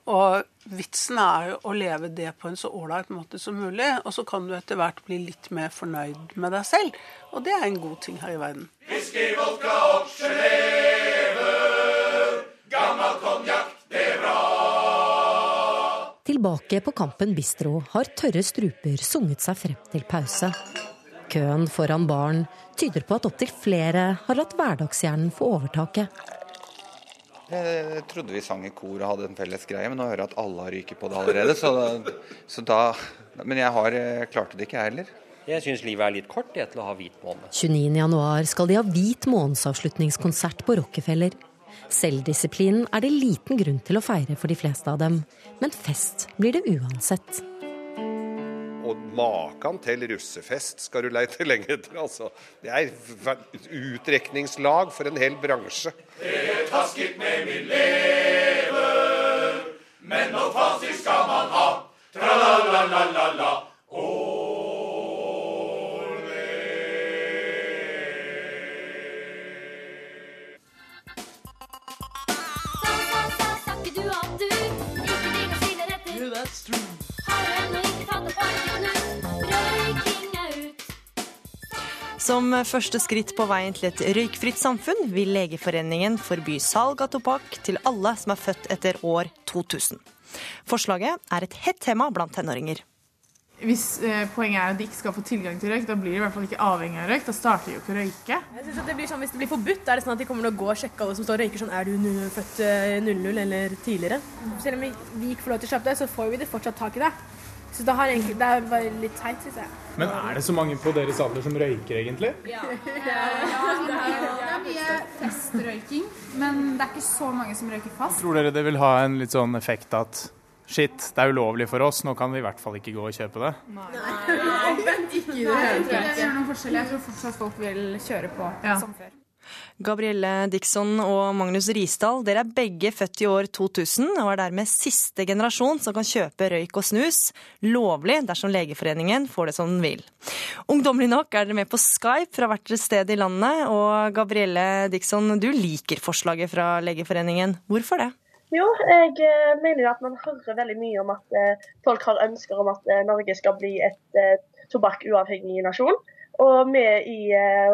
Og vitsen er jo å leve det på en så ålreit måte som mulig. Og så kan du etter hvert bli litt mer fornøyd med deg selv. Og det er en god ting her i verden. Whisky, vodka og gelé. Gammel konjakk. Tilbake på Kampen bistro har tørre struper sunget seg frem til pause. Køen foran baren tyder på at opptil flere har latt hverdagshjernen få overtaket. Jeg trodde vi sang i kor og hadde en felles greie, men nå hører jeg at alle har ryket på det allerede. Så da, så da, men jeg har, klarte det ikke, jeg heller. Jeg syns livet er litt kort jeg, til å ha hvit måne. 29.1 skal de ha hvit månedsavslutningskonsert på Rockefeller. Selvdisiplinen er det liten grunn til å feire for de fleste av dem, men fest blir det uansett. Og maken til russefest skal du leite lenge etter, altså. Det er utrekningslag for en hel bransje. Det er tasket med min lever, men noe fasit skal man ha. Tra-la-la-la-la-la. Som første skritt på veien til et røykfritt samfunn vil Legeforeningen forby salg av tobakk til alle som er født etter år 2000. Forslaget er et hett tema blant tenåringer. Hvis eh, poenget er at de ikke skal få tilgang til røyk, da blir de i hvert fall ikke avhengig av røyk. Da starter de jo ikke å røyke. Jeg synes at det blir sånn, Hvis det blir forbudt, er det sånn at de kommer til å gå og sjekke alle som står og røyker sånn Er du født 00 eh, eller tidligere? Selv om vi, vi ikke får lov til å kjøpe det, så får vi det fortsatt tak i det. Så det, har egentlig, det er bare litt teit, syns jeg. Men er det så mange på deres alder som røyker, egentlig? Ja. ja, det er mye testrøyking, men det er ikke så mange som røyker fast. Tror dere det vil ha en litt sånn effekt at shit, det er ulovlig for oss, nå kan vi i hvert fall ikke gå og kjøpe det? Nei, ikke i det hele tatt. Jeg tror noen forskjell. Jeg tror fortsatt folk vil kjøre på ja. som før. Gabrielle Dixon og Magnus Risdal, dere er begge født i år 2000 og er dermed siste generasjon som kan kjøpe røyk og snus lovlig dersom Legeforeningen får det som den vil. Ungdommelig nok er dere med på Skype fra hvert sted i landet, og Gabrielle Dixon, du liker forslaget fra Legeforeningen. Hvorfor det? Jo, jeg eh, mener jo at man hører veldig mye om at eh, folk har ønsker om at eh, Norge skal bli et tobakkuavhengig nasjon. Og vi i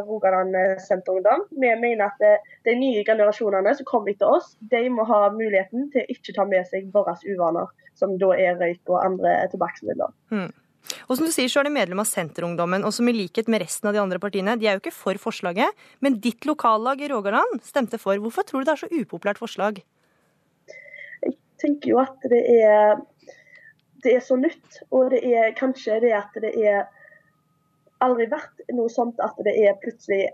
Rogaland Senterungdom vi mener at de nye generasjonene som kommer etter oss, de må ha muligheten til å ikke ta med seg våre uvaner, som da er røyk og andre tobakksmidler. Mm. Og som du sier, så er det medlem av Senterungdommen, og som i likhet med resten av de andre partiene, de er jo ikke for forslaget, men ditt lokallag i Rogaland stemte for. Hvorfor tror du det er så upopulært forslag? Tenker jo at det er, det er så nytt, og det er kanskje det at det er aldri vært noe sånt at det er plutselig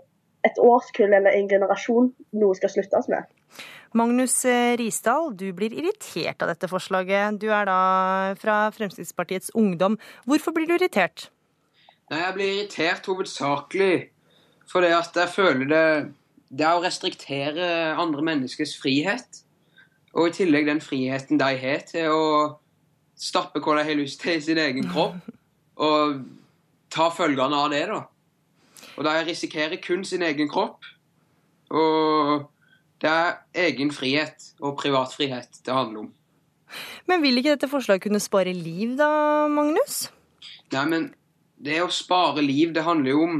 et årskull eller en generasjon noe skal sluttes med. Magnus Risdal, du blir irritert av dette forslaget. Du er da fra Fremskrittspartiets Ungdom. Hvorfor blir du irritert? Nei, Jeg blir irritert hovedsakelig fordi at jeg føler det Det er å restriktere andre menneskers frihet. Og i tillegg den friheten de har til å stappe hva de har lyst til i sin egen kropp. <laughs> Og ta følgene av det, da. Og de risikerer kun sin egen kropp. Og det er egen frihet og privatfrihet det handler om. Men vil ikke dette forslaget kunne spare liv da, Magnus? Nei, men det å spare liv, det handler jo om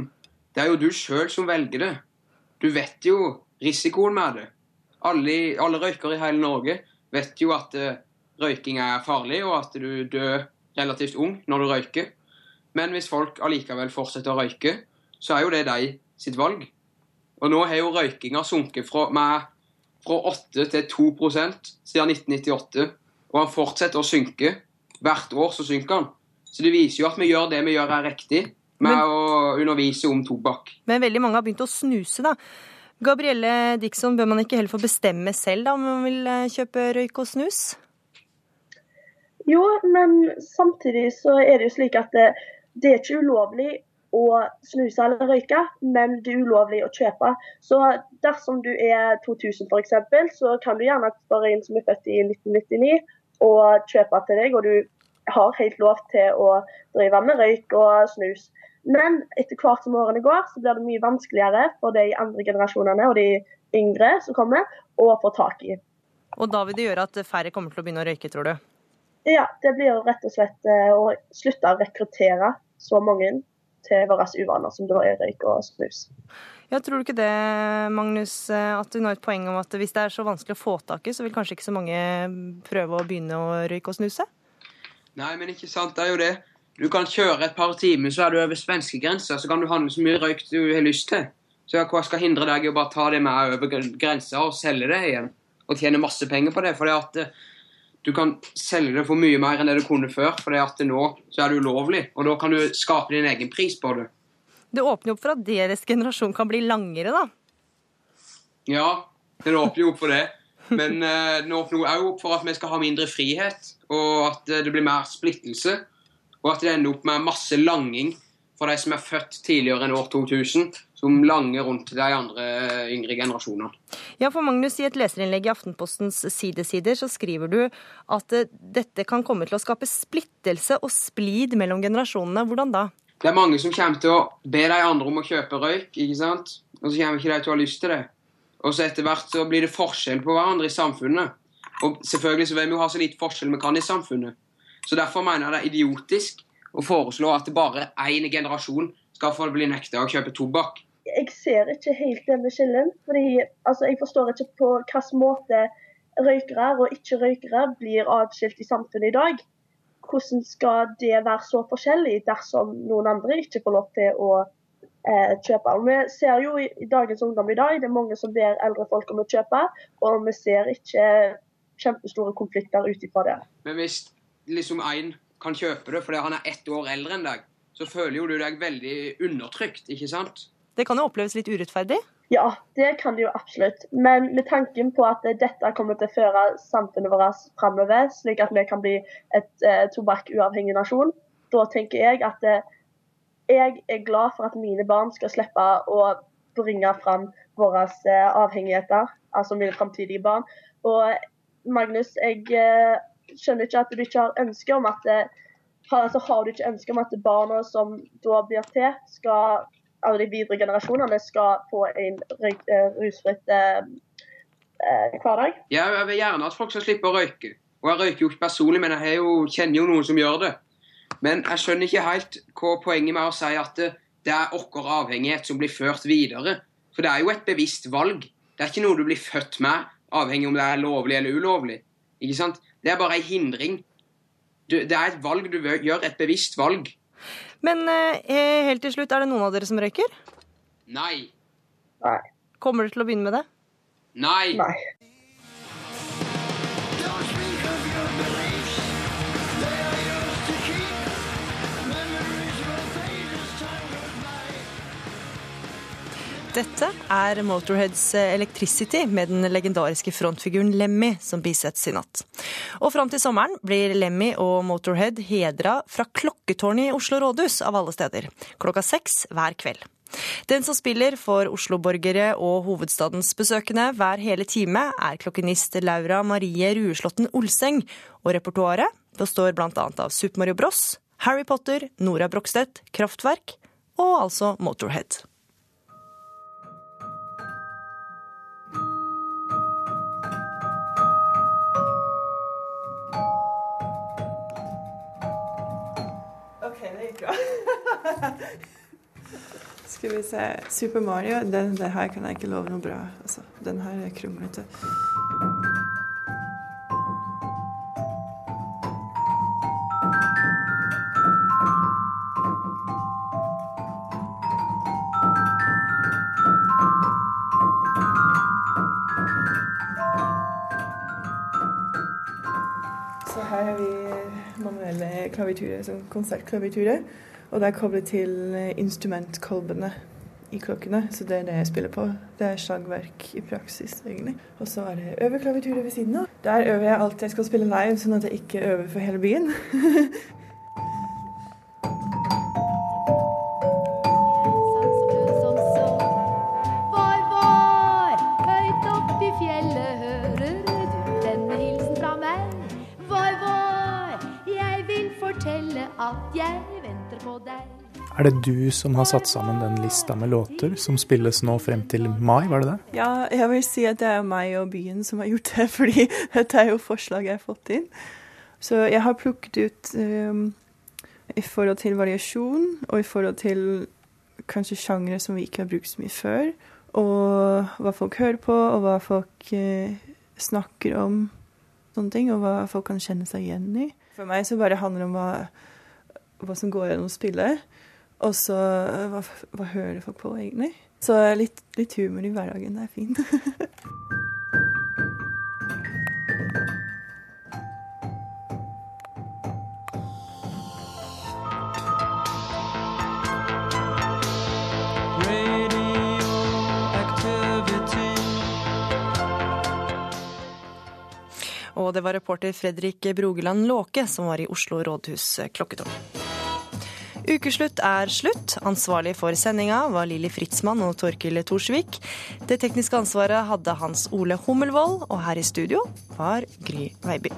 Det er jo du sjøl som velger det. Du vet jo risikoen med det. Alle, alle røykere i hele Norge vet jo at uh, røyking er farlig, og at du dør relativt ung når du røyker. Men hvis folk allikevel fortsetter å røyke, så er jo det de sitt valg. Og nå har jo røykinga sunket fra, med, fra 8 til 2% siden 1998. Og han fortsetter å synke. Hvert år så synker han. Så det viser jo at vi gjør det vi gjør er riktig med Men, å undervise om tobakk. Men veldig mange har begynt å snuse, da. Gabrielle Dixon, bør man ikke heller få bestemme selv da, om man vil eh, kjøpe røyk og snus? Jo, men samtidig så er det jo slik at det, det er ikke ulovlig å snuse eller røyke, men det er ulovlig å kjøpe. Så dersom du er 2000 f.eks., så kan du gjerne spørre en som er født i 1999 og kjøpe til deg, og du har helt lov til å drive med røyk og snus. Men etter hvert som årene går, så blir det mye vanskeligere for de andre generasjonene og de yngre som kommer, å få tak i. Og da vil det gjøre at færre kommer til å begynne å røyke, tror du? Ja, det blir jo rett og slett eh, å slutte å rekruttere så mange til våre uvaner, som da er røyk og snus. Ja, Tror du ikke det, Magnus, at du har et poeng om at hvis det er så vanskelig å få tak i, så vil kanskje ikke så mange prøve å begynne å røyke og snuse? Nei, men ikke sant, det er jo det. Du kan kjøre et par timer, så er du over svenskegrensa, så kan du handle så mye røyk du har lyst til. Så hva skal hindre deg i å bare ta det med over grensa og selge det igjen? Og tjene masse penger på det? For at eh, du kan selge det for mye mer enn det du kunne før, for at nå så er det ulovlig. Og da kan du skape din egen pris på det. Det åpner opp for at deres generasjon kan bli langere, da? Ja, det åpner jo opp for det. Men uh, det åpner òg opp for at vi skal ha mindre frihet, og at uh, det blir mer splittelse. Og at det ender opp med masse langing for de som er født tidligere enn år 2000, som langer rundt de andre yngre generasjonene. Ja, for Magnus, I et leserinnlegg i Aftenpostens sidesider så skriver du at eh, dette kan komme til å skape splittelse og splid mellom generasjonene. Hvordan da? Det er mange som kommer til å be de andre om å kjøpe røyk, ikke sant? og så kommer ikke de til å ha lyst til det. Og så etter hvert så blir det forskjell på hverandre i samfunnet. Og selvfølgelig så vil vi jo ha så lite forskjell vi kan i samfunnet. Så derfor mener jeg det er idiotisk å foreslå at bare én generasjon skal få bli nekta å kjøpe tobakk. Jeg ser ikke helt denne skillen. fordi altså, Jeg forstår ikke på hvilken måte røykere og ikke-røykere blir atskilt i samfunnet i dag. Hvordan skal det være så forskjellig dersom noen andre ikke får lov til å eh, kjøpe? Og vi ser jo i, i, dagens ungdom i dag, det er mange som ber eldre folk om å kjøpe, og vi ser ikke kjempestore konflikter ut ifra det. Men hvis liksom en kan kjøpe det fordi han er ett år eldre enn deg, så føler jo du deg veldig undertrykt, ikke sant? Det kan jo oppleves litt urettferdig? Ja, det kan det jo absolutt. Men med tanken på at dette kommer til å føre samfunnet vårt framover, slik at vi kan bli et eh, tobakkuavhengig nasjon, da tenker jeg at eh, jeg er glad for at mine barn skal slippe å bringe fram våre eh, avhengigheter, altså mine framtidige barn. Og Magnus, jeg eh, skjønner ikke at du ikke har ønske om at altså, Har du ikke ønske om at barna som da blir til, skal av de videre generasjonene skal få en eh, rusfritt eh, eh, hverdag? Ja, jeg vil gjerne at folk skal slippe å røyke. Og jeg røyker jo ikke personlig, men jeg jo, kjenner jo noen som gjør det. Men jeg skjønner ikke helt hva poenget med å si at det er vår avhengighet som blir ført videre. For det er jo et bevisst valg. Det er ikke noe du blir født med, avhengig om det er lovlig eller ulovlig. Ikke sant? Det er bare ei hindring. Du, det er et valg du gjør, et bevisst valg. Men eh, helt til slutt, er det noen av dere som røyker? Nei. Nei. Kommer dere til å begynne med det? Nei. Nei. Dette er Motorheads Electricity med den legendariske frontfiguren Lemmy som bisettes i natt. Og fram til sommeren blir Lemmy og Motorhead hedra fra klokketårnet i Oslo rådhus, av alle steder. Klokka seks hver kveld. Den som spiller for Oslo-borgere og hovedstadens besøkende hver hele time, er klokkenist Laura Marie Rueslåtten Olseng, og repertoaret består bl.a. av Super Mario Bros, Harry Potter, Nora Brogstedt, Kraftverk og altså Motorhead. <laughs> Skal vi se Super Mario, den, det her kan jeg ikke love noe bra. Altså, den her er kronglete. Så her har vi manuelle klaviturer sånn konsertklaviturer Og det er koblet til eh, instrumentkolbene i klokkene, så det er det jeg spiller på. Det er slagverk i praksis, egentlig. Og så er det øveklaviaturer ved siden av. Der øver jeg alt jeg skal spille live, sånn at jeg ikke øver for hele byen. <laughs> at jeg venter på deg. Er det du som har satt sammen den lista med låter som spilles nå frem til mai, var det det? Ja, jeg vil si at det er meg og byen som har gjort det, <laughs> fordi dette er jo forslag jeg har fått inn. Så jeg har plukket ut um, i forhold til variasjon, og i forhold til kanskje sjangre som vi ikke har brukt så mye før, og hva folk hører på, og hva folk uh, snakker om, sånne ting, og hva folk kan kjenne seg igjen i. For meg så bare handler det om hva, hva som går gjennom spillet, og så eh, hva, hva hører folk på egentlig. Så litt, litt humor i hverdagen, det er fint. <laughs> Og det var reporter Fredrik Brogeland Låke som var i Oslo rådhus klokketårn. Ukeslutt er slutt. Ansvarlig for sendinga var Lilly Fritzmann og Torkil Thorsvik. Det tekniske ansvaret hadde Hans Ole Hummelvold, og her i studio var Gry Veiby.